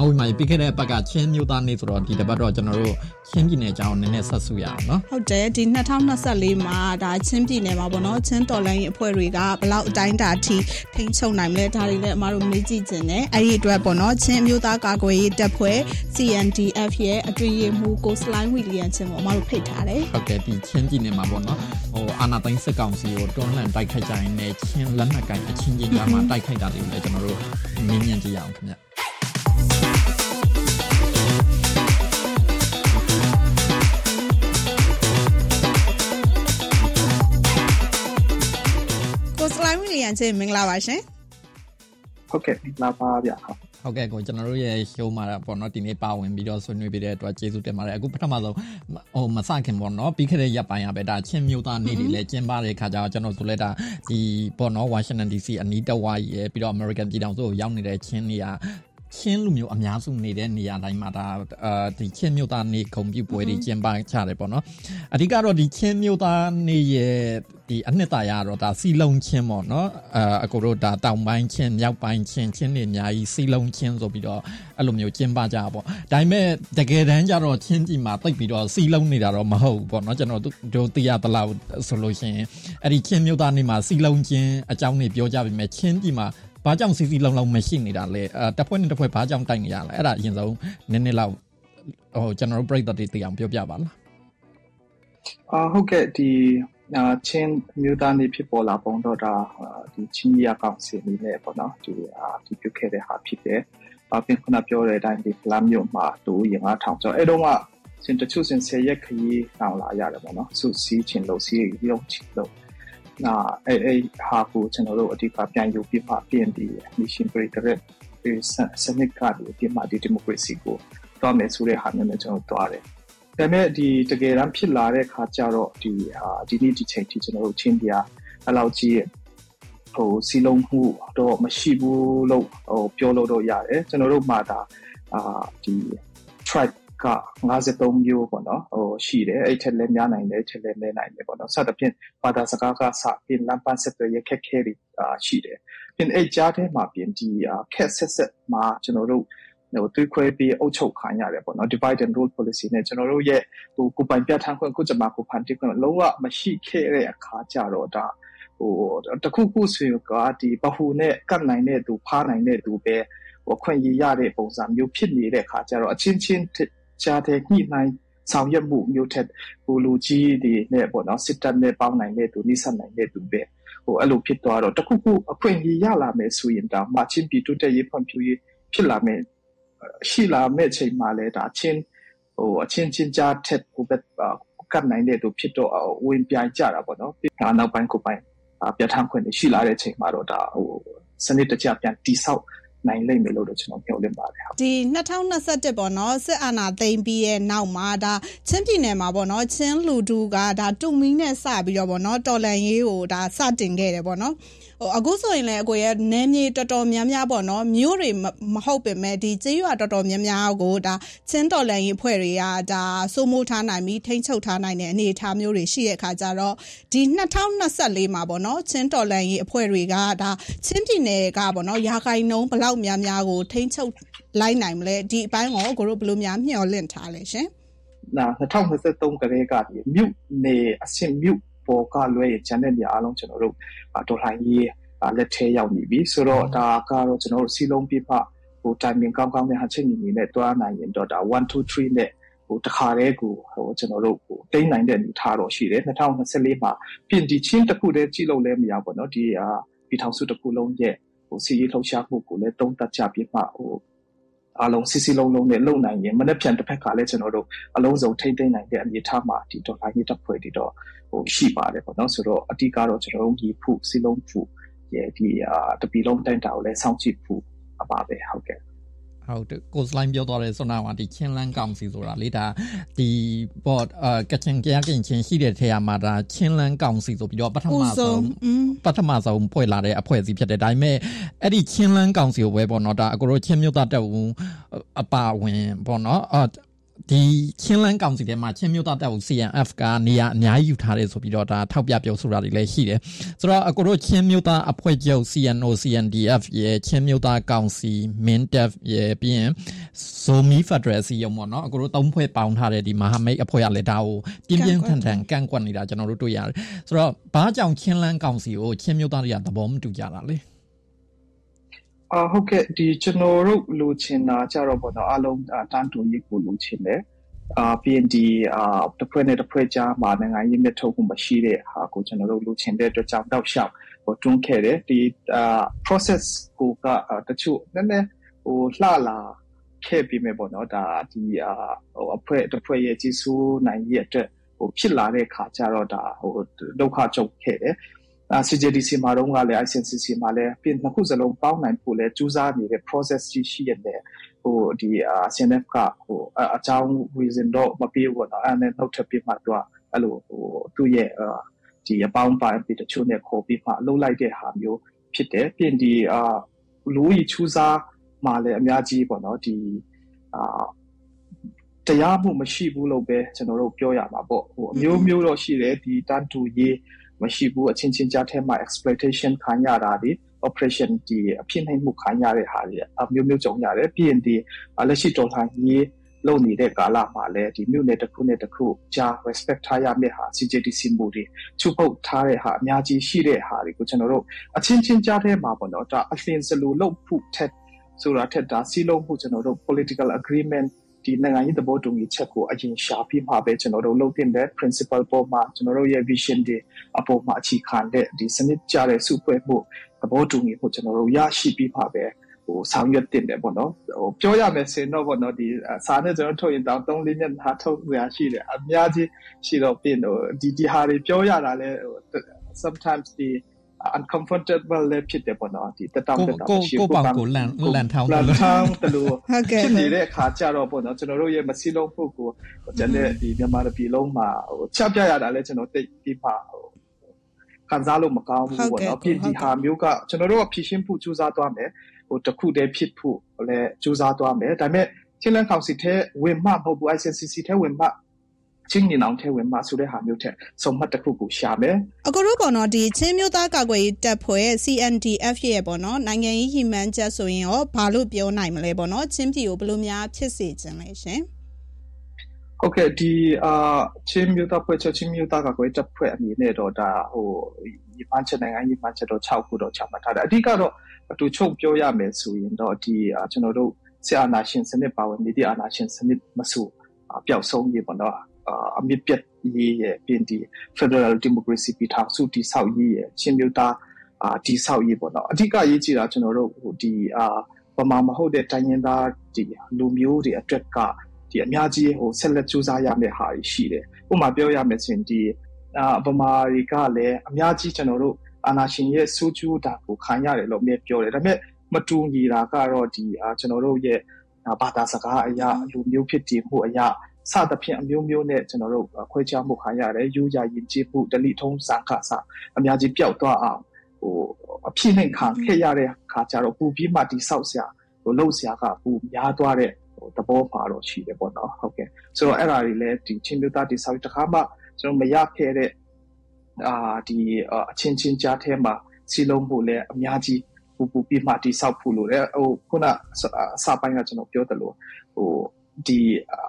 အဝိမာပြီးခဲ့တဲ့ဘက်ကချင်းမျိုးသားနေ့ဆိုတော့ဒီတစ်ပတ်တော့ကျွန်တော်တို့ချင်းပြည်နယ်အကြောင်းနည်းနည်းဆက်စုရအောင်နော်ဟုတ်တယ်ဒီ2024မှာဒါချင်းပြည်နယ်မှာပေါ့နော်ချင်းတော်လိုင်းအဖွဲ့တွေကဘလောက်အတိုင်းတာထိထိန်းချုပ်နိုင်မလဲဒါတွေလည်းအမားတို့မေးကြည့်ခြင်းနဲ့အဲ့ဒီအတွက်ပေါ့နော်ချင်းမျိုးသားကာကွယ်ရေးတပ်ဖွဲ့ CNDF ရဲ့အတွင်းရေးမှူးကိုစလိုင်းဝီလီယံချင်းကိုအမားတို့ဖိတ်ထားတယ်ဟုတ်ကဲ့ဒီချင်းပြည်နယ်မှာပေါ့နော်ဟိုအာနာသိန်းစစ်ကောင်စီကိုတွန်းလှန်တိုက်ခိုက်ကြရင်လည်းချင်းလက်နက်ကိုင်အချင်းချင်းကြားမှာတိုက်ခိုက်တာတွေကိုလည်းကျွန်တော်တို့မြင်မြင်ကြည့်ရအောင်ခင်ဗျ ကိုစလိုင်းဝီလီယံချင်းမင်္ဂလာပါရှင်ဟုတ်ကဲ့မင်္ဂလာပါဗျဟုတ်ဟုတ်ကဲ့ကိုကျွန်တော်တို့ရဲ့ show မှာပေါ့နော်ဒီနေ့ပါဝင်ပြီးတော့ဆွေးနွေးပေးတဲ့အတွက်ကျေးဇူးတင်ပါတယ်အခုပထမဆုံးဟိုမစခင်ပေါ့နော်ပြီးခဲ့တဲ့ရက်ပိုင်းရပဲဒါချင်းမျိုးသားနေ့တွေလည်းကျင်းပတဲ့ခါကျတော့ကျွန်တော်ဆိုလဲဒါဒီပေါ့နော် Washington DC အနီးတဝိုက်ရပြီးတော့ American ပြည်ထောင်စုကိုရောက်နေတဲ့ချင်းတွေက ချင်းလူမျိုးအများစုနေတဲ့နေရာတိုင်းမှာဒါအာဒီချင်းမျိုးသားနေခုံပြုပွဲတွေကျင်းပချတယ်ပေါ့နော်အဓိကတော့ဒီချင်းမျိုးသားနေရဲ့ဒီအနှစ်သာရတော့ဒါစီလုံးချင်းပေါ့နော်အာအကိုတို့ဒါတောင်ပိုင်းချင်းမြောက်ပိုင်းချင်းချင်းတွေအများကြီးစီလုံးချင်းဆိုပြီးတော့အဲ့လိုမျိုးကျင်းပကြပါပေါ့ဒါပေမဲ့တကယ်တမ်းကျတော့ချင်းပြည်မှာတိတ်ပြီးတော့စီလုံးနေတာတော့မဟုတ်ဘူးပေါ့နော်ကျွန်တော်တို့သိရသလောက်ဆိုလို့ရှိရင်အဲ့ဒီချင်းမျိုးသားနေမှာစီလုံးချင်းအကြောင်းတွေပြောကြပြီမဲ့ချင်းပြည်မှာ ဘာကြောင့်စီစီလုံးလုံးမရှိနေတာလဲအဲတစ်ဖွဲ့နဲ့တစ်ဖွဲ့ဘာကြောင့်တိုက်နေရလဲအဲ့ဒါအရင်ဆုံးနည်းနည်းလောက်ဟိုကျွန်တော်တို့ပြိတ္တတွေသိအောင်ပြောပြပါလားအာဟုတ်ကဲ့ဒီအာချင်းမြို့သားနေဖြစ်ပေါ်လာပုံတော့ဒါဒီချင်းရကောင်စီနေနဲ့ပေါ့နော်ဒီအာဒီပြုခဲ့တဲ့ဟာဖြစ်တယ်အပြင်ခုနပြောတဲ့အတိုင်းဒီဖလာမြို့မှာတူရင်ငါထောင်ကျော်အဲ့တော့ကစင်တချို့စင်ဆယ်ရက်ခရီးတောင်လာရတယ်ပေါ့နော်စုစည်းချင်းလို့စီးရုံချင်လို့နာ အဲ့အဲ့ဟာကိုကျွန်တော်တို့အဓိကပြန်ယူပြပါပြင်ပြီး mission breaker ဒီစနစ်ကဒီဒီမှာဒီဒီမိုကရေစီကိုတော့မယ်ဆိုတဲ့ဟာမျိုးနဲ့ကျွန်တော်တွားတယ်ဒါပေမဲ့ဒီတကယ်တမ်းဖြစ်လာတဲ့ခါကျတော့ဒီဟာဒီနေ့ဒီချိန်ထိကျွန်တော်တို့ချင်းပြအဲ့လောက်ကြီးဟိုစီလုံးမှုတော့မရှိဘူးလို့ဟိုပြောလို့တော့ရတယ်ကျွန်တော်တို့မှဒါအာဒီ tribe က53မျိုးပေါ့နော်ဟိုရှိတယ်အဲ့ထက်လည်းများနိုင်တယ်ထက်လည်းနည်းနိုင်တယ်ပေါ့နော်စသဖြင့်ဘာသာစကားကစပြင်လမ်းပန်းဆက်သွယ်ရခက်ခဲတွေအာရှိတယ်ပြင်အဲ့ကြားထဲမှာပြင်ဒီခက်ဆက်ဆက်မှာကျွန်တော်တို့ဟိုတွေးခွဲပြီးအုပ်ချုပ်ခံရတယ်ပေါ့နော် divide and rule policy နဲ့ကျွန်တော်တို့ရဲ့ဟိုကိုပိုင်ပြဋ္ဌာန်းခွင့်ကိုကြမှာကိုဖန်တီးခွင့်လုံးဝမရှိခဲ့တဲ့အခါကြတော့ဒါဟိုတခုခုဆိုရင်ကဒီဘဟုနဲ့ကတ်နိုင်တဲ့သူဖားနိုင်တဲ့သူပဲဟိုခွင့်ရရတဲ့ပုံစံမျိုးဖြစ်နေတဲ့အခါကျတော့အချင်းချင်း ကြားတဲ့ညှိနှိုင်းဆောင်ရွက်မှုမျိုးထက်ဟိုလူကြီးတွေနဲ့ပေါ့နော်စစ်တပ်နဲ့ပေါင်းနိုင်တဲ့သူနှိစက်နိုင်တဲ့သူပဲဟိုအဲ့လိုဖြစ်သွားတော့တခုခုအခွင့်အရေးရလာမယ်ဆိုရင်ဒါမှချင်းပြည်တိုးတက်ရေးဖွံ့ဖြိုးရေးဖြစ်လာမယ်ရှိလာမဲ့ချိန်မှာလဲဒါချင်းဟိုအချင်းချင်းကြားထက်ဟိုဘက်ကတ်နိုင်တဲ့သူဖြစ်တော့ဝင်ပြိုင်ကြတာပေါ့နော်ဒါနောက်ပိုင်းကိုပိုင်းပြဋ္ဌာန်းခွင့်ရှိလာတဲ့ချိန်မှာတော့ဒါဟိုစနစ်တကျပြန်တိဆောက် နိုင်လိမ့်မယ်လို့တော့ကျွန်တော်မျှော်လင့်ပါတယ်ဟုတ်ဒီ2021ပေါ့နော်စစ်အာဏာသိမ်းပြီးရဲ့နောက်မှာဒါချင်းပြည်နယ်မှာပေါ့နော်ချင်းလူတူကဒါတူမီနဲ့စပြီးတော့ပေါ့နော်တော်လန်ရေးကိုဒါစတင်ခဲ့တယ်ပေါ့နော်ဟိုအခုဆိုရင်လည်းအကိုရဲ့နည်းမြေတော်တော်များများပေါ့နော်မျိုးတွေမဟုတ်ပင်မဲ့ဒီကျေးရွာတော်တော်များများကိုဒါချင်းတော်လန်ရေးဖွဲ့တွေကဒါစိုးမိုးထားနိုင်ပြီးထိန်းချုပ်ထားနိုင်တဲ့အနေအထားမျိုးတွေရှိတဲ့အခါကျတော့ဒီ2024မှာပေါ့နော်ချင်းတော်လန်ရေးအဖွဲ့တွေကဒါချင်းပြည်နယ်ကပေါ့နော်ရာခိုင်နှုန်းဘလောက်များများကိုထိန်းချုပ်လိုက်နိုင်မလဲဒီအပိုင်းကိုကိုတို့ဘယ်လိုများမျှော်လင့်ထားလဲရှင်နာ2023ကလေးကဒီမြို့နေအဆင့်မြို့ပေါ်ကလွဲရင်ကျန်တဲ့နေရာအလုံးကျွန်တော်တို့ဒေါ်လာကြီးလက်ထဲရောက်နေပြီဆိုတော့ဒါကတော့ကျွန်တော်တို့စီလုံးပြပဟို timing ကောင်းကောင်းနဲ့ဟာချက်ညီညီနဲ့တွားနိုင်ရင်တော့ဒါ1 2 3နဲ့ဟိုတခါတည်းကိုဟိုကျွန်တော်တို့ဟိုတိမ့်နိုင်တဲ့အနေထားတော့ရှိတယ်2024မှာပြင်ဒီချင်းတစ်ခုတည်းကြည့်လို့လည်းမရဘူးเนาะဒီအာပြည်ထောင်စုတစ်ခုလုံးရဲ့ ဟိုစီရေးလှုပ်ရှားမှုကိုလည်းတုံးတက်ကြပြီးမှဟိုအားလုံးစီစီလုံးလုံးနဲ့လုံနိုင်ရင်မနေ့ပြန်တစ်ဖက်ကလည်းကျွန်တော်တို့အလုံးစုံထိမ့်သိမ့်နိုင်တဲ့အနေအထားမှာဒီဒေါ်လာကြီးတပ်ဖွဲ့တွေတော့ဟိုရှိပါတယ်ပေါ့နော်ဆိုတော့အတိကတော့ကျွန်တော်တို့ဒီဖုစီလုံးဖုရဲ့ဒီအာတပီလုံးတိုင်းတာကိုလည်းစောင့်ကြည့်ဖို့အပါပဲဟုတ်ကဲ့ ဟုတ်တယ်ကိုစလိုင်းပြောသွားတယ်ဆိုတော့ဒီချင်းလန်းကောင်စီဆိုတာလေဒါဒီဘော့အာကချင်ကြကင်ချင်းရှိတဲ့ထဲမှာဒါချင်းလန်းကောင်စီဆိုပြီးတော့ပထမဆုံးပထမဆုံးဖွဲ့လာတဲ့အဖွဲ့အစည်းဖြစ်တယ်ဒါပေမဲ့အဲ့ဒီချင်းလန်းကောင်စီကိုပဲပေါ့နော်ဒါအကိုတို့ချင်းမြို့သားတက်ဦးအပါဝင်ပေါ့နော်အာ ဒီချင်းလန်းကောင်စီထဲမှာချင်းမျိုးသားတပ်ဦး CNF ကနေရာအများကြီးယူထားတယ်ဆိုပြီးတော့ဒါထောက်ပြပြောဆိုတာတွေလည်းရှိတယ်ဆိုတော့အကိုတို့ချင်းမျိုးသားအဖွဲ့ချုပ် CNO CNDF ရဲ့ချင်းမျိုးသားကောင်စီ MINTEF ရဲ့ပြီးရင် Zomi Federal စီရုံပေါ့နော်အကိုတို့သုံးဖွဲ့ပေါင်းထားတဲ့ဒီမဟာမိတ်အဖွဲ့ကလည်းဒါကိုပြင်းပြင်းထန်ထန်ကန့်ကွက်နေတာကျွန်တော်တို့တွေ့ရတယ်ဆိုတော့ဘာကြောင့်ချင်းလန်းကောင်စီကိုချင်းမျိုးသားတွေကသဘောမတူကြတာလဲ အာဟုတ်ကဲ့ဒီကျွန်တော်တို့လိုချင်တာကြတော့ပေါ့နော်အလုံးတန်းတူရေးကိုလိုချင်တယ်အာ PND အာတစ်ဖွဲ့နဲ့တစ်ဖွဲ့ကြားမှာနိုင်ငံရေးမြတ်ထုတ်မှုမရှိတဲ့ဟာကိုကျွန်တော်တို့လိုချင်တဲ့အတွက်ကြောင့်တောက်လျှောက်ဟိုတွန်းခဲ့တယ်ဒီအာ process ကိုကတချို့နည်းနည်းဟိုလှလာခဲ့ပြီးမယ်ပေါ့နော်ဒါဒီအာဟိုအဖွဲ့တစ်ဖွဲ့ရဲ့ကြီးစိုးနိုင်ရဲ့အတွက်ဟိုဖြစ်လာတဲ့ခါကျတော့ဒါဟိုဒုက္ခကြုံခဲ့တယ်အာ CJDC မှာတော့ကလည်း ICNCC မှာလည်းပြင်နှစ်ခုစလုံးပေါင်းနိုင်ဖို့လဲစူးစမ်းနေတဲ့ process ကြီးရှိရတယ်ဟိုဒီအာ CNF ကဟိုအကြောင်း reason တော့မပြေဘူးတော့အဲ့နဲ့နောက်ထပ်ပြမှတော့အဲ့လိုဟိုသူ့ရဲ့အာဒီအပေါင်းပိုင်းပြီးတချို့နဲ့ခေါ်ပြီးမှလှုပ်လိုက်တဲ့ဟာမျိုးဖြစ်တယ်ပြင်ဒီအာလူကြီးစူးစမ်းမှာလည်းအများကြီးပေါ့နော်ဒီအာတရားမှုမရှိဘူးလို့ပဲကျွန်တော်တို့ပြောရမှာပေါ့ဟိုအမျိုးမျိုးတော့ရှိတယ်ဒီတန်တူရေး မရှိဘူးအချင်းချင်းကြားထဲမှာ exploitation ခံရတာဒီ operation ဒီအဖြစ်နှိမ်မှုခံရတဲ့ဟာတွေအမျိုးမျိုးကြုံရတယ်ပြီးရင်ဒီလက်ရှိတော်လှန်ရေးလုပ်နေတဲ့ကာလမှာလည်းဒီမြို့နယ်တစ်ခုနဲ့တစ်ခုကြား respect ထားရမယ့်ဟာ CJDC မူတွေချုပ်ပုတ်ထားတဲ့ဟာအများကြီးရှိတဲ့ဟာတွေကိုကျွန်တော်တို့အချင်းချင်းကြားထဲမှာပေါ့နော်ဒါအလင်းစလူလုပ်ဖို့ထက်ဆိုတာထက်ဒါစီးလုံးမှုကျွန်တော်တို့ political agreement ဒီနိုင်ငံရေးသဘောတူညီချက်ကိုအရင်ရှာပြီးမှပဲကျွန်တော်တို့လုပ်တင်တဲ့ principle ပေါ်မှာကျွန်တော်တို့ရဲ့ vision တွေအပေါ်မှာအခြေခံတဲ့ဒီစနစ်ကြတဲ့စုဖွဲ့မှုသဘောတူညီမှုကျွန်တော်တို့ရရှိပြီးမှပဲဟိုဆောင်ရွက်တင်တယ်ပေါ့နော်ဟိုပြောရမယ်ဆိုရင်တော့ပေါ့နော်ဒီစာနဲ့ကျွန်တော်ထုတ်ရင်တောင်3လေးမျက်နှာထုတ်ရရှိတယ်အများကြီးရှိတော့ပြင်ဟိုဒီဒီဟာတွေပြောရတာလဲဟို sometimes ဒီ uncomfortable လည်းဖြစ်တယ်ပေါ့နော်ဒီတတောင်တတောင်ရှိကိုပေါ့ကိုလန်လန်ထောင်းလန်ထောင်းတလို့ဖြစ်နေတဲ့အခါကျတော့ပေါ့နော်ကျွန်တော်တို့ရဲ့မစီလုံးဖို့ကိုကျန်တဲ့ဒီမြန်မာပြည်လုံးမှာဟိုချက်ပြရတာလည်းကျွန်တော်တိတ်ပြီးပါဟိုခံစားလို့မကောင်းဘူးပေါ့နော်ပြည်ဒီဟာမျိုးကကျွန်တော်တို့ကဖြည့်ရှင်းဖို့ကြိုးစားသွားမယ်ဟိုတခုတည်းဖြစ်ဖို့လည်းကြိုးစားသွားမယ်ဒါပေမဲ့ချင်းလန်ကောင်စီထဲဝင်မှမဟုတ်ဘူး ICCC ထဲဝင်မှ ချင်းနေအောင်ထဲဝင်မှဆိုတဲ့ဟာမျိုးထက်စုံမှတ်တစ်ခုကိုရှာမယ်အကတို့ပေါ့နော်ဒီချင်းမျိုးသားကာကွယ်ရေးတပ်ဖွဲ့ CNDF ရဲ့ပေါ့နော်နိုင်ငံရေးဟိမှန်းချက်ဆိုရင်ရောဘာလို့ပြောနိုင်မလဲပေါ့နော်ချင်းပြည်ကိုဘယ်လိုများဖြစ်စေခြင်းလဲရှင်ဟုတ်ကဲ့ဒီအာချင်းမျိုးသားဖွဲ့ချက်ချင်းမျိုးသားကကွယ်တပ်ဖွဲ့အနေနဲ့တော့ဒါဟိုဒီပန်းချက်နိုင်ငံရေးပန်းချက်တော့6ခုတော့ချမှတ်ထားတယ်အဓိကတော့အတူချုပ်ပြောရမယ်ဆိုရင်တော့ဒီကျွန်တော်တို့ဆရာနာရှင်စနစ်ပါဝင်ဒီအာနာရှင်စနစ်မဆိုပျောက်ဆုံးရေးပေါ့နော် အမြင့်ပြတ်ရေးရဲ့ပြင်ဒီ Federal Democracy ပြည်ထောင်စုတည်ဆောက်ရေးရဲ့ချင်းမျိုးသားအာတည်ဆောက်ရေးပေါ့နော်အဓိကရေးကြည့်တာကျွန်တော်တို့ဟိုဒီအာပမာမဟုတ်တဲ့တိုင်းရင်းသားဒီလူမျိုးတွေအတွက်ကဒီအများကြီးဟိုဆက်လက်စူးစမ်းရမယ့်ဟာရှိတယ်ဥပမာပြောရမယ်ဆိုရင်ဒီအာပမာတွေကလည်းအများကြီးကျွန်တော်တို့အာနာရှင်ရဲ့စူးကျူးတာကိုခံရတယ်လို့အမြဲပြောတယ်ဒါပေမဲ့မတူညီတာကတော့ဒီအာကျွန်တော်တို့ရဲ့ဘာသာစကားအရာလူမျိုးဖြစ်တည်မှုအရာ စသဖြင့်အမျိုးမျိုးနဲ့ကျွန်တော်တို့ခွဲခြားမှုခံရတယ်ယူရရင်ကြည့်မှုဒလိထုံးစာခစအများကြီးပျောက်သွားအောင်ဟိုအဖြစ်နှိမ်ခံခဲ့ရတဲ့ခါကျတော့ပူပြီးမှတိဆောက်စရာဟိုလှုပ်စရာကပူများသွားတဲ့ဟိုသဘောပါတော့ရှိတယ်ပေါ့နော်ဟုတ်ကဲ့ဆိုတော့အဲ့ဒါတွေလည်းဒီချင်းမျိုးသားတိဆောက်တခါမှကျွန်တော်မရခဲ့တဲ့အာဒီအချင်းချင်းကြားထဲမှာစီလုံးမှုလည်းအများကြီးပူပူပြီးမှတိဆောက်ဖို့လို့လေဟိုခုနအစပိုင်းကကျွန်တော်ပြောတယ်လို့ဟို ဒီ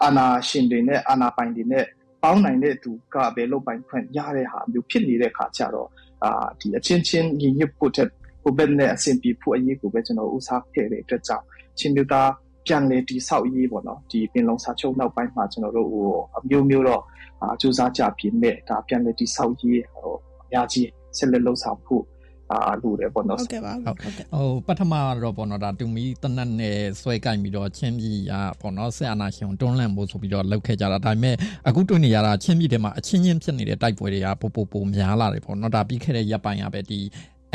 အာနာရှင်တွေနဲ့အာနာပိုင်တွေနဲ့ပေါင်းနိုင်တဲ့သူကပဲလုတ်ပိုင်ခွင့်ရတဲ့ဟာမျိုးဖြစ်နေတဲ့ခါကျတော့အာဒီအချင်းချင်းညီညွတ်ဖို့တဲ့ဟိုဘက်နဲ့အဆင်ပြေဖို့အရေးကိုပဲကျွန်တော်ဥစားခဲ့တဲ့အတွက်ကြောင့်ချင်းမျိုးသားပြန်လေတိဆောက်ရေးပေါ့နော်ဒီပင်လုံးစာချုပ်နောက်ပိုင်းမှာကျွန်တော်တို့ဟိုအမျိုးမျိုးတော့အာစူးစမ်းကြပြင်မဲ့ဒါပြန်လေတိဆောက်ရေးဟိုအများကြီးဆက်လက်လှုပ်ဆောင်ဖို့ အာလူတယ်ပေါ့နော်ဟုတ်ကဲ့ပါဟုတ်ကဲ့ဟိုပထမတော့ပေါ့နော်ဒါတူမီတနတ်နဲ့ဆွဲကင်ပြီးတော့ချင်းပြည်อ่ะပေါ့နော်ဆက်အာနာရှင်တွန်းလှန်ဖို့ဆိုပြီးတော့လောက်ခဲ့ကြတာဒါပေမဲ့အခုတွေ့နေရတာချင်းပြည်ထဲမှာအချင်းချင်းဖြစ်နေတဲ့တိုက်ပွဲတွေကပိုပိုပိုများလာတယ်ပေါ့နော်ဒါပြီးခဲ့တဲ့ရပ်ပိုင်းကပဲဒီ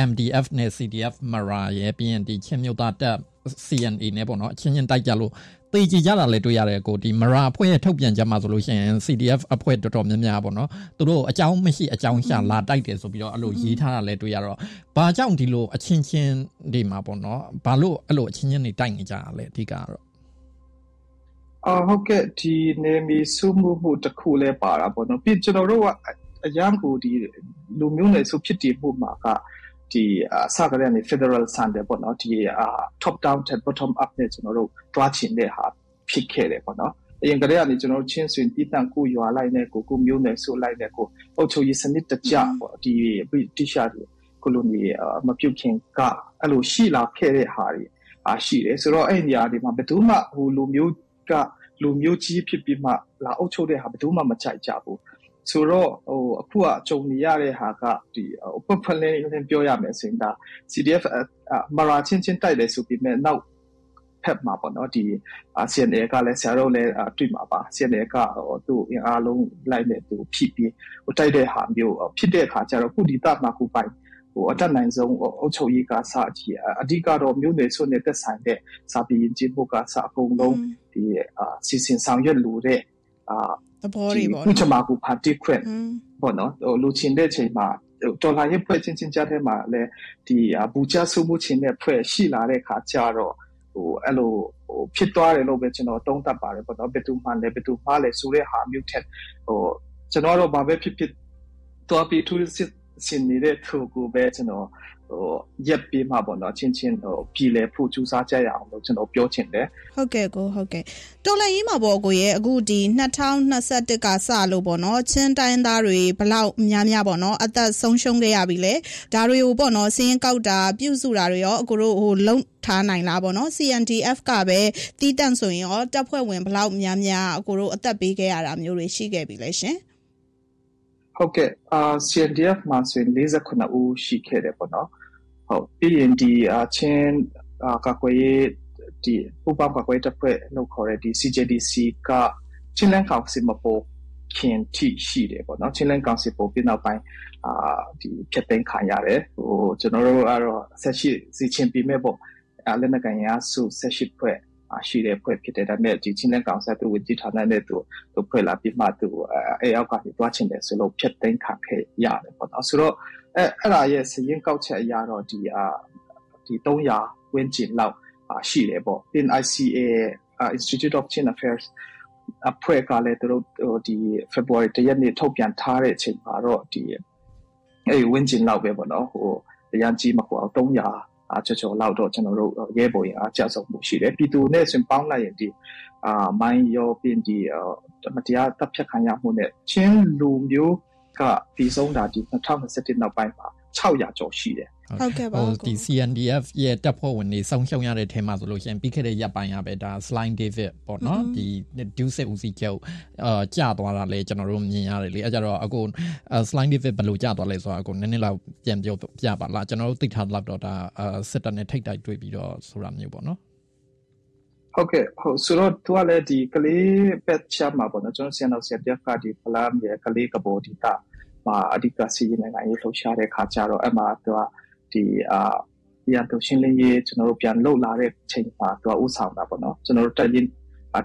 MDF နဲ့ CDF Mara ရဲ့ပြီးရင်ဒီချင်းမြို့သားတပ် CNA နဲ့ပေါ့နော်အချင်းချင်းတိုက်ကြလို့တေးကြည်ကြတာလည်းတွေ့ရတယ်ကိုဒီမရာအဖွဲ့ရဲ့ထုတ်ပြန်ကြမှာဆိုလို့ရှိရင် CDF အဖွဲ့တော်တော်များများပေါ့နော်သူတို့အကြောင်းမရှိအကြောင်းရှာလာတိုက်တယ်ဆိုပြီးတော့အဲ့လိုရေးထားတာလည်းတွေ့ရတော့ဘာကြောင့်ဒီလိုအချင်းချင်းတွေမှာပေါ့နော်ဘာလို့အဲ့လိုအချင်းချင်းတွေတိုက်နေကြတာလဲအဓိကတော့အာဟုတ်ကဲ့ဒီနေမီစုမှုမှုတစ်ခုလဲပါတာပေါ့နော်ပြီးကျွန်တော်တို့ကအရန်ကိုဒီလူမျိုးနယ်စုဖြစ်တည်မှုမှာက ဒီအစကလည်းနေ federal standard ပေါ့နော်ဒီ top down to bottom up နဲ့ကျွန်တော်တို့တွားချင်တဲ့ဟာဖြစ်ခဲ့တယ်ပေါ့နော်အရင်ကတည်းကနေကျွန်တော်တို့ချင်းဆွင်တည်တံ့ကိုရွာလိုက်နဲ့ကိုကိုမျိုးနယ်ဆိုလိုက်နဲ့ကိုအုပ်ချုပ်ရေးစနစ်တကျပေါ့ဒီ British ကိုလိုနီမပြုတ်ခင်ကအဲ့လိုရှိလာခဲ့တဲ့ဟာတွေအာရှိတယ်ဆိုတော့အဲ့နေရာဒီမှာဘယ်သူမှဟိုလူမျိုးကလူမျိုးကြီးဖြစ်ပြီးမှလာအုပ်ချုပ်တဲ့ဟာဘယ်သူမှမကြိုက်ကြဘူး ဆိုတော့ဟိုအခုကကြုံနေရတဲ့ဟာကဒီပပလင်းလင်းပြောရမယ်ဆိုရင်ဒါ CDF မရာချင်းချင်းတိုက်တယ်ဆိုပြီးမဲ့နောက်ဖက်မှာပေါ့နော်ဒီ CNA ကလည်းဆရာတို့လည်းတွေ့မှာပါ CNA ကဟိုသူ့အင်အားလုံးလိုက်နေသူဖြစ်ပြီးဟိုတိုက်တဲ့ဟာမျိုးဖြစ်တဲ့အခါကျတော့ခုဒီတမှာခုပိုင်ဟိုအတက်နိုင်ဆုံးအုပ်ချုပ်ရေးကစကြည့်အဓိကတော့မြို့နယ်စုနဲ့သက်ဆိုင်တဲ့စာပေရင်ကျင်းဖို့ကစအကုန်လုံးဒီအာစီစဉ်ဆောင်ရွက်လို့တဲ့အာ သဘောတွေပေါ့နော်။ဥချမာကူပါတီခွင့်ပေါ့နော်ဟိုလူချင်းတဲ့ချိန်မှာဒေါ်လာရေးဖွဲ့ချင်းချင်းကြားထဲမှာလည်းဒီဘူချဆုမှုချင်းတဲ့ဖွဲ့ရှိလာတဲ့ခါကျတော့ဟိုအဲ့လိုဟိုဖြစ်သွားတယ်လို့ပဲကျွန်တော်တုံးတတ်ပါတယ်ပေါ့နော်ဘယ်သူမှလည်းဘယ်သူမှလည်းဆိုတဲ့ဟာမျိုးထက်ဟိုကျွန်တော်တို့ဘာပဲဖြစ်ဖြစ်တော့ပြီးသူစစ်စင်နေတဲ့သူကိုပဲကျွန်တော် ဟိုရက်ပြီးမှပေါ့နော်ချင်းချင်းဟိုပြည်လဲဖို့ကြိုးစားကြရအောင်လို့ကျွန်တော်ပြောချင်တယ်ဟုတ်ကဲ့ကိုဟုတ်ကဲ့တော်လည်းရေးမှာပေါ့ကိုရဲ့အခုဒီ2021ကစလို့ပေါ့နော်ချင်းတိုင်းသားတွေဘလောက်များများပေါ့နော်အသက်ဆုံးရှုံးခဲ့ရပြီလေဒါတွေကိုပေါ့နော်စင်းကောက်တာပြုစုတာတွေရောအခုတို့ဟိုလုံထားနိုင်လားပေါ့နော် CNDF ကပဲတီးတန့်ဆိုရင်ရောတပ်ဖွဲ့ဝင်ဘလောက်များများအခုတို့အသက်ပေးခဲ့ရတာမျိုးတွေရှိခဲ့ပြီလေရှင်ဟုတ်ကဲ့အာ CNDF မှာဆိုရင်49ဦးရှိခဲ့တယ်ပေါ့နော် ဟုတ်ပြီးရင်ဒီအချင်းကကွယ်ရေးဒီပူပေါင်းကကွယ်တပ်ဖွဲ့လို့ခေါ်တဲ့ဒီ CJDC ကချင်းလန်းကောင်စီမပေါ်ခင်ထိရှိတယ်ပေါ့နော်ချင်းလန်းကောင်စီပေါ်ပြီးနောက်ပိုင်းအာဒီဖြတ်သိမ်းခံရတယ်ဟိုကျွန်တော်တို့ကတော့ဆက်ရှိစီချင်းပြီးမဲ့ပေါ့အဲလက်နက်ကန်ရစုဆက်ရှိဖွဲ့ရှိတဲ့ဖွဲ့ဖြစ်တယ်ဒါပေမဲ့ဒီချင်းလန်းကောင်ဆက်သူဝင်ကြည့်ထားတဲ့သူသူဖွဲ့လာပြီးမှသူအဲအောက်ကနေတွားချင်တယ်ဆိုလို့ဖြတ်သိမ်းခံခဲ့ရတယ်ပေါ့နော်ဆိုတော့ အဲအဲ့ဒါရဲ့စရင်ကောက်ချက်အရာတော့ဒီအာဒီ300ဝန်းကျင်လောက်ရှိတယ်ပေါ့ in ICA Institute of Chin Affairs အဖွဲ့ကလည်းသူတို့ဒီ February တရက်နေ့ထုတ်ပြန်ထားတဲ့အချိန်မှာတော့ဒီအဲ့ဝင်းကျင်လောက်ပဲပေါ့နော်ဟိုအရန်ကြီးမဟုတ်အောင်300အချောချောလောက်တော့ကျွန်တော်တို့ရဲဘော်ရင်အားကြဆုံးမှုရှိတယ်ပြည်သူနဲ့ဆိုပေါင်းလိုက်ရင်ဒီအာမိုင်းရောပြင်ဒီမတရားတပ်ဖြတ်ခံရမှုနဲ့ချင်းလူမျိုး ကပြီးဆုံးတာဒီ2021နောက်ပိုင်းမှာ600ကျော်ရှိတယ်ဟုတ်ကဲ့ပါဟိုဒီ CNDF ရဲ့တပ်ဖွဲ့ဝင်တွေစောင့်ရှောက်ရတဲ့ထဲမှာဆိုလို့ရှိရင်ပြီးခဲ့တဲ့ရပ်ပိုင်းရပဲဒါ Slime David ပေါ့နော်ဒီ Deuce ဦးစီးချုပ်အာကြာသွားတာလေကျွန်တော်တို့မြင်ရတယ်လေအဲကြတော့အခု Slime David ဘယ်လိုကြာသွားလဲဆိုတော့အခုနည်းနည်းလောက်ပြန်ပြောပြပါလားကျွန်တော်တို့သိထားလောက်တော့ဒါစစ်တပ်နဲ့ထိတ်တိုက်တွေ့ပြီးတော့ဆိုတာမျိုးပေါ့နော် ဟုတ်ကဲ့ဟုတ်ဆိုတော့သူကလည်းဒီကလေးပက်ချမှာပေါ့နော်ကျွန်တော်ဆန်တော့ဆက်ပြကဒီဖလာမြေကလေးကဘောဒီတာမှာအဓိကစီရင်နိုင်ငံရေးလှုပ်ရှားတဲ့ခါကျတော့အမှသူကဒီအာရန်တို့ရှင်းလင်းရေးကျွန်တော်တို့ပြန်လှုပ်လာတဲ့ချိန်မှာသူကဥဆောင်တာပေါ့နော်ကျွန်တော်တို့တက်ရင်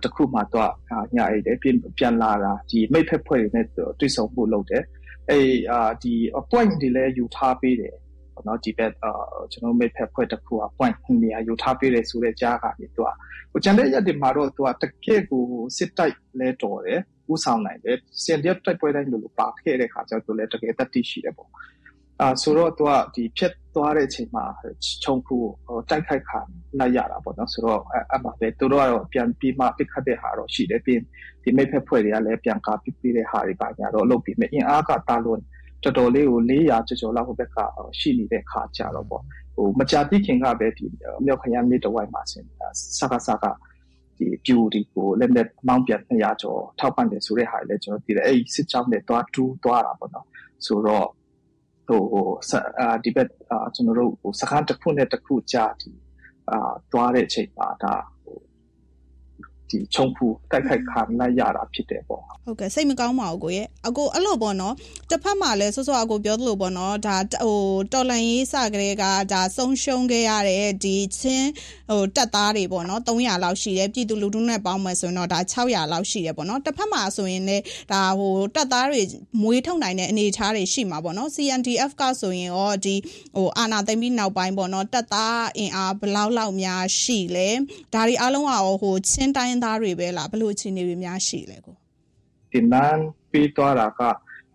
တခုမှတော့ညအိတ်တယ်ပြန်ပြန်လာတာဒီမိတ်ဖက်ဖွဲ့တွေနဲ့တွေ့ဆုံမှုလုပ်တယ်အဲအာဒီ point တွေလည်းယူထားပေးတယ် ပေါ့နော်ဒီဘက်အာကျွန်တော်မိတ်ဖက်ဖွဲ့တစ်ခုက point နေရာယူထားပေးတယ်ဆိုတဲ့ကြားကနေသူကဟိုကျန်တဲ့ရက်တွေမှာတော့သူကတကယ့်ကိုစစ်တိုက်လဲတော်တယ်ဥဆောင်နိုင်တယ်စင်ရက်တိုက်ပွဲတိုင်းလိုပါခဲ့တဲ့ခါကျတော့သူလည်းတကယ်တတိရှိတယ်ပေါ့အာဆိုတော့သူကဒီဖြတ်သွားတဲ့အချိန်မှာခြုံဖူဟိုတိုက်ခိုက်ခံလိုက်ရတာပေါ့နော်ဆိုတော့အဲ့မှာပဲသူတို့ကတော့ပြန်ပြီးမှပစ်ခတ်တဲ့ဟာတော့ရှိတယ်ပြီးဒီမိတ်ဖက်ဖွဲ့တွေကလည်းပြန်ကားပစ်ပြီးတဲ့ဟာတွေပါညာတော့လုပ်ပြီးမြအင်အားကတာလွန်တော် တော်လေးကို400ကျော်ကျော်လောက်ဟိုဘက်ကရှိနေတဲ့ခါကြတော့ပေါ့ဟိုမကြတိခင်ကပဲဒီမြောက်ခရမ်းမြေတဝိုင်းမှာဆင်စကားစကားဒီပြူဒီကိုလက်လက်မောင်းပြန်200ကျော်ထောက်ပံ့တယ်ဆိုတဲ့ဟာလည်းကျွန်တော်သိတယ်အဲ့စစ်ကြောင်းနဲ့တွားတူးတွားတာပေါ့နော်ဆိုတော့ဟိုအာဒီဘက်အာကျွန်တော်တို့ဟိုစကားတစ်ခုနဲ့တစ်ခုကြားဒီအာတွားတဲ့အချိန်မှာဒါ ဒီချုံဖူတိုက်ခိုက်ခံလိုက်ရတာဖြစ်တယ်ပေါ့ဟုတ်ကဲ့စိတ်မကောင်းပါဘူးကိုရဲ့အကိုအဲ့လိုပေါ့နော်တစ်ဖက်မှာလည်းစောစောအကိုပြောသလိုပေါ့နော်ဒါဟိုတော်လန်ရေးစကလေးကဒါဆုံးရှုံးခဲ့ရတဲ့ဒီချင်းဟိုတက်သားတွေပေါ့နော်300လောက်ရှိတယ်ပြည်သူလူထုနဲ့ပေါင်းမယ်ဆိုရင်တော့ဒါ600လောက်ရှိတယ်ပေါ့နော်တစ်ဖက်မှာဆိုရင်လည်းဒါဟိုတက်သားတွေမွေးထုတ်နိုင်တဲ့အနေအထားတွေရှိမှာပေါ့နော် CNDF ကဆိုရင်ရောဒီဟိုအာနာသိမ့်ပြီးနောက်ပိုင်းပေါ့နော်တက်သားအင်အားဘလောက်လောက်များရှိလဲဒါတွေအားလုံးကဟိုချင်းတိုင်းင်းသားတွေပဲလားဘယ်လိုအခြေအနေတွေများရှိလဲကိုတင်နန်းပြီးသွားတာက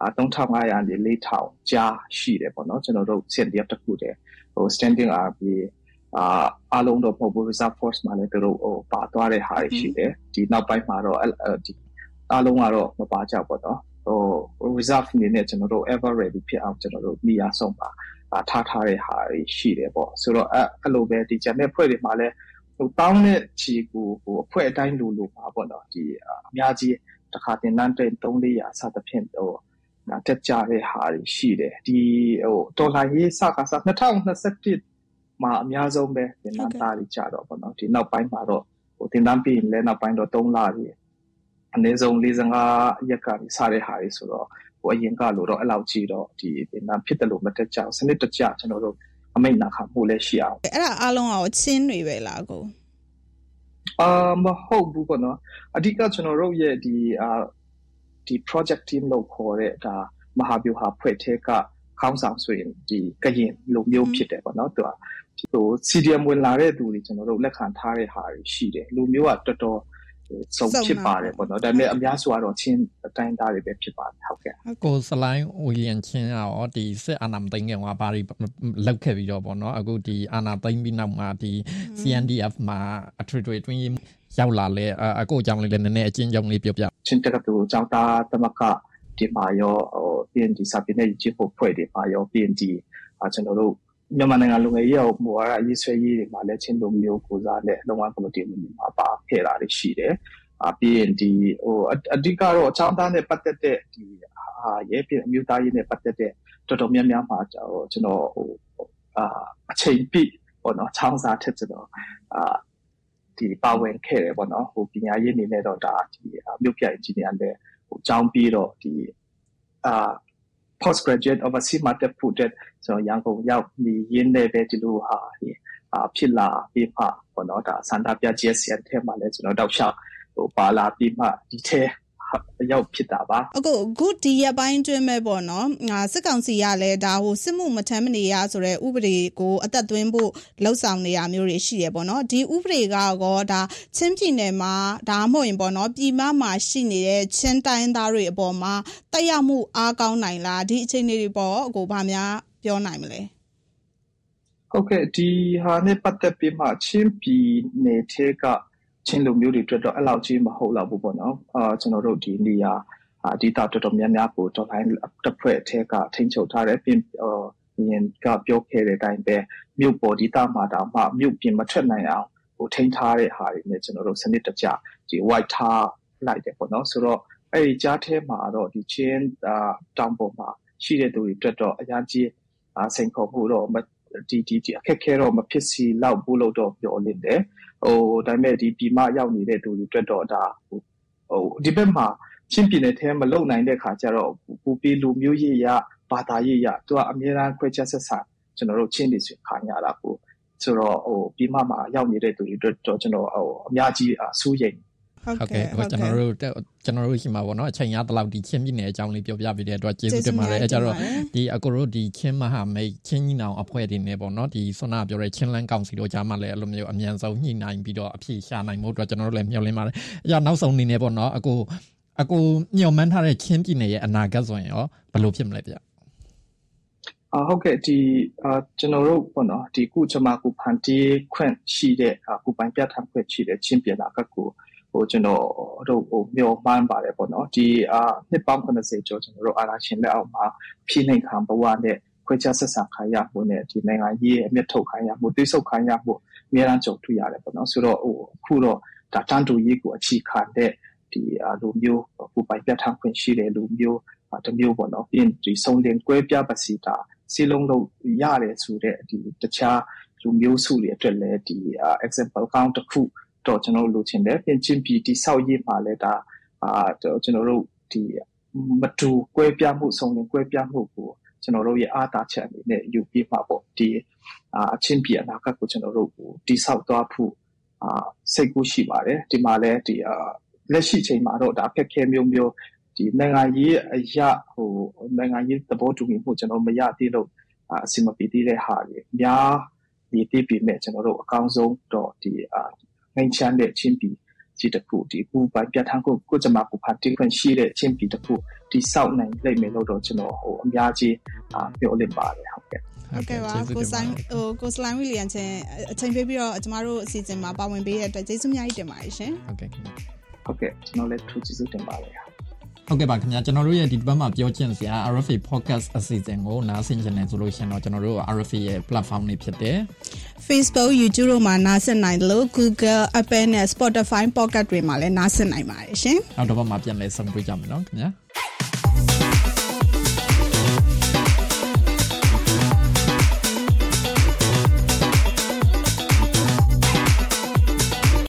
3500နေ4000ကြားရှိတယ်ပေါ့နော်ကျွန်တော်တို့ CNDF တခုတည်းဟို standing army အာအလုံးတော့ပုံပူ reserve force မှာလည်းသူတို့ဟိုပါသွားတဲ့ဟာရှိတယ်ဒီနောက်ပိုင်းမှာတော့ဒီအလုံးကတော့မပါကြပေါ့နော်ဟို reserve အနေနဲ့ကျွန်တော်တို့ ever ready ဖြစ်အောင်ကျွန်တော်တို့နေရာဆုံးပါထားထားတဲ့ဟာရှိတယ်ပေါ့ဆိုတော့အဲ့အဲ့လိုပဲဒီ channel ဖွဲ့တွေမှာလည်း ဟိုတောင်းတဲ့ခြေကိုဟိုအဖွဲ့အတိုင်းလိုလိုပါပေါ့နော်ဒီအများကြီးတစ်ခါတင်လန်းတိန်3 400စသဖြင့်ဟိုတက်ကြတဲ့ဟာတွေရှိတယ်ဒီဟိုဒေါ်လာရေးစကားစ2021မှာအများဆုံးပဲတင်လန်းသားတွေကြတော့ပေါ့နော်ဒီနောက်ပိုင်းမှာတော့ဟိုတင်လန်းပြီးရင်လည်းနောက်ပိုင်းတော့3လကြီးအနည်းဆုံး45ရက်ကနေစတဲ့ဟာတွေဆိုတော့ဟိုအရင်ကလို့တော့အဲ့လောက်ကြီးတော့ဒီတင်လန်းဖြစ်တယ်လို့မတက်ကြစနစ်တကျကျွန်တော်တို့ အမိတ်နာခံမှုလည်းရှိအောင်အဲ့ဒါအားလုံးအောင်ချင်းတွေပဲလားကိုအာမဟုတ်ဘူးပေါ့နော်အဓိကကျွန်တော်တို့ရဲ့ဒီအာဒီ project team လို့ခေါ်တဲ့ဒါမဟာဗျူဟာဖွဲ့ထဲကခေါင်းဆောင်ဆိုရင်ဒီကရင်လူမျိုးဖြစ်တယ်ပေါ့နော်သူကဟို CDM ဝင်လာတဲ့သူတွေကျွန်တော်တို့လက်ခံထားတဲ့ဟာတွေရှိတယ်လူမျိုးကတော်တော် စုံဖြစ်ပါတယ်ပေါ့နော်ဒါပေမဲ့အများစုကတော့ချင်းအတိုင်းသားတွေပဲဖြစ်ပါတယ်ဟုတ်ကဲ့ကိုစလိုင်းဝီယန်ချင်းရောဒီစစ်အာဏာမသိမ်းခင်ကဘာတွေလောက်ခဲ့ပြီးတော့ပေါ့နော်အခုဒီအာဏာသိမ်းပြီးနောက်မှာဒီ CNDF မှာအထွေထွေတွင်းရောက်လာလဲအကိုအကြောင်းလေးလည်းနည်းနည်းအချင်းကြောင်းလေးပြောပြချင်းတက်ကတူကျောင်းသားသမကဒီမှာရောဟို PND စာပေနဲ့ကြီးဖို့ဖွဲ့တွေမှာရော PND အကျွန်တော်တို့ မြန်မာနိုင်ငံလူငယ်ရေးရောမူဝါဒရေးဆွဲရေးတွေမှာလည်းချင်းလူမျိုးကိုစားနဲ့လုံဝကော်မတီမှာပါခဲ့တာတွေရှိတယ်။အပြီးရင်ဒီဟိုအဓိကတော့အချောင်းသားနဲ့ပတ်သက်တဲ့ဒီအာရဲပြအမျိုးသားရေးနဲ့ပတ်သက်တဲ့တော်တော်များများမှာကျွန်တော်ဟိုအာအချိန်ပြည့်ပေါ့နော်ချောင်းစားထက်ကျွန်တော်အာဒီပါဝင်ခဲ့တယ်ပေါ့နော်ဟိုပညာရေးအနေနဲ့တော့ဒါဒီမြို့ပြအင်ဂျင်နီယာနဲ့ဟိုကျောင်းပြီးတော့ဒီအာ postgraduate overseas master project ဆိုတော့ရန်ကုန်ရောက်နေရင်းနဲ့ပဲဒီလိုဟာအာဖြစ်လာပြီးမှပေါ့နော်ဒါစန္ဒပြ GSN ထဲမှာလည်းကျွန်တော်တောက်လျှောက်ဟိုပါလာပြီးမှဒီထဲ ရောက်ဖြစ်တာပါအခုအခုဒီရပိုင်းတွင်းမဲ့ပေါ့နော်ငါစစ်ကောင်စီကလည်းဒါဟိုစစ်မှုမထမ်းမနေရဆိုတဲ့ဥပဒေကိုအသက်သွင်းဖို့လှုံ့ဆော်နေရမျိုးတွေရှိရပေါ့နော်ဒီဥပဒေကတော့ဒါချင်းပြည်နယ်မှာဒါမှမဟုတ်ရင်ပေါ့နော်ပြည်မမှာရှိနေတဲ့ချင်းတိုင်းသားတွေအပေါ်မှာတက်ရောက်မှုအားကောင်းနိုင်လားဒီအခြေအနေတွေပေါ့အခုဗာများပြောနိုင်မလဲဟုတ်ကဲ့ဒီဟာနဲ့ပတ်သက်ပြီးမှချင်းပြည်နယ်ထဲက ချင်းလူမျိုးတွေအတွက်တော့အဲ့လောက်ကြီးမဟုတ်တော့ဘူးပေါ့နော်အာကျွန်တော်တို့ဒီနေရာအဓိကတော်တော်များများကိုတော်လိုင်းတစ်ဖွဲ့အထက်ကထိန်းချုပ်ထားတယ်ပြင်ဟိုရင်ကပြောခဲ့တဲ့အတိုင်းပဲမြို့ပေါ်ဒီတာမှာတော့မှမြို့ပြင်မထွက်နိုင်အောင်ဟိုထိန်းထားတဲ့ဟာတွေနဲ့ကျွန်တော်တို့စနစ်တကျဒီ white ထားလိုက်တယ်ပေါ့နော်ဆိုတော့အဲ့ဒီကြားထဲမှာတော့ဒီချင်းအာတောင်ပေါ်မှာရှိတဲ့သူတွေအတွက်တော့အများကြီးစိန်ခေါ်မှုတော့ ဒီဒီဒီအခက်ခဲတော့မဖြစ်စီလောက်ဘူးလို့တော့ပြောလင်းတယ်ဟိုဒါပေမဲ့ဒီပြည်မရောက်နေတဲ့သူတွေအတွက်တော့ဒါဟိုဟိုဒီဘက်မှာချင်းပြည်နယ်ထဲမလုံနိုင်တဲ့ခါကျတော့ပူပီလူမျိုးရေးရဘာသာရေးရသူကအများအားခွဲခြားဆက်ဆံကျွန်တော်တို့ချင်းတွေဆိုခါညာတာကိုဆိုတော့ဟိုပြည်မမှာရောက်နေတဲ့သူတွေအတွက်တော့ကျွန်တော်ဟိုအများကြီးအဆူရိမ် ဟုတ်ကဲ့ဟိုကျွန်တော်တို့ကျွန်တော်တို့ရှိမှာပေါ့နော်အချိန်ရတလောက်ဒီချင်းပြည်နယ်အကြောင်းလေးပြောပြပေးတဲ့အတွက်ကျေးဇူးတင်ပါတယ်အဲကြတော့ဒီအကိုတို့ဒီချင်းမဟာမိတ်ချင်းညီနောင်အဖွဲ့တွေနဲ့ပေါ့နော်ဒီဆွမ်းနာပြောတဲ့ချင်းလန်းကောင်စီတို့ကြားမှာလည်းအဲ့လိုမျိုးအမြန်ဆုံးညှိနှိုင်းပြီးတော့အဖြေရှာနိုင်မှုအတွက်ကျွန်တော်တို့လည်းမျှော်လင့်ပါတယ်အဲကြနောက်ဆုံးအနေနဲ့ပေါ့နော်အကိုအကိုညှော်မှန်းထားတဲ့ချင်းပြည်နယ်ရဲ့အနာဂတ်ဆိုရင်ရောဘယ်လိုဖြစ်မလဲဗျအာဟုတ်ကဲ့ဒီအာကျွန်တော်တို့ပေါ့နော်ဒီခုကျွန်မခုဖန်တီးခွင့်ရှိတဲ့အခုပိုင်ပြဋ္ဌာန်းခွင့်ရှိတဲ့ချင်းပြည်နာကကို ဟိုကျွန်တော်တို့ဟိုမျောမှန်းပါတယ်ပေါ့နော်ဒီအာနှစ်ပေါင်း90ကျော်ကျွန်တော်တို့အာဏာရှင်လက်အောက်မှာဖိနှိပ်ခံဘဝနဲ့ခွဲခြားဆက်ဆံခံရမှုနဲ့ဒီနိုင်ငံကြီးရဲ့အမျက်ထုတ်ခံရမှုတိဆုတ်ခံရမှုအများအားကြုံတွေ့ရတယ်ပေါ့နော်ဆိုတော့ဟိုအခုတော့ဒါတန်တူရေးကိုအခြေခံတဲ့ဒီလူမျိုးပူပိုင်ပြတ်ထန်းခွင့်ရှိတဲ့လူမျိုးတမျိုးပေါ့နော်ပြီးရင်ဒီဆုံးလင်ကွဲပြားပါစီတာစီလုံးလို့ရတယ်ဆိုတဲ့ဒီတခြားလူမျိုးစုတွေအတွက်လည်းဒီ example count တစ်ခု တော့ကျွန်တော်တို့လိုချင်တယ်ပြင်ချင်းပြည်တိဆောက်ရေးမှာလည်းဒါအာကျွန်တော်တို့ဒီမတူကွဲပြားမှုဆုံးရင်ကွဲပြားမှုကိုကျွန်တော်တို့ရဲ့အားသာချက်အနေနဲ့ယူပြီးမှာပေါ့ဒီအာအချင်းပြည်အနာဂတ်ကိုကျွန်တော်တို့ကိုတိဆောက်သွားဖို့အာစိတ်ကူးရှိပါတယ်ဒီမှာလည်းဒီအာလက်ရှိချိန်မှာတော့ဒါဖက်ခဲမျိုးမျိုးဒီနိုင်ငံရေးအရာဟိုနိုင်ငံရေးသဘောတူညီမှုကျွန်တော်မရသေးလို့အစီမပြေသေးတဲ့ဟာတွေအများဒီတိပြိမဲ့ကျွန်တော်တို့အကောင်းဆုံးတော့ဒီအာ ငိမ့်ချမ်းတဲ့ချင်းပြည်ကြီးတစ်ခုဒီပူပိုင်ပြဋ္ဌာန်းကိုကိုကြမှာပူဖာတိခွင့်ရှိတဲ့ချင်းပြည်တစ်ခုဒီစောက်နိုင်လိမ့်မယ်လို့တော့ကျွန်တော်ဟိုအများကြီးအာပြောလင့်ပါတယ်ဟုတ်ကဲ့ဟုတ်ကဲ့ပါကိုဆိုင်ဟိုကိုစလိုင်းဝီလီယံချင်းအချိန်ပေးပြီးတော့ကျမတို့အစီအစဉ်မှာပါဝင်ပေးတဲ့အတွက်ကျေးဇူးအများကြီးတင်ပါတယ်ရှင်ဟုတ်ကဲ့ဟုတ်ကဲ့ကျွန်တော်လည်းထူးကျေးဇူးတင်ပါတယ် ဟုတ်ကဲ့ပါခင်ဗျာကျွန်တော်တို့ရဲ့ဒီဘက်မှာပြောချင်စရာ RFA podcast အစီအစဉ်ကိုနားဆင်ချင်တယ်ဆိုလို့ရှင်တော့ကျွန်တော်တို့ RFA ရဲ့ platform တွေဖြစ်တယ် Facebook YouTube တို့မှာနားဆင်နိုင်တယ်လို့ Google Apple နဲ့ Spotify podcast တွေမှာလည်းနားဆင်နိုင်ပါတယ်ရှင်နောက်တစ်ပတ်မှာပြန်လည်ဆုံတွေ့ကြမယ်နော်ခင်ဗျာ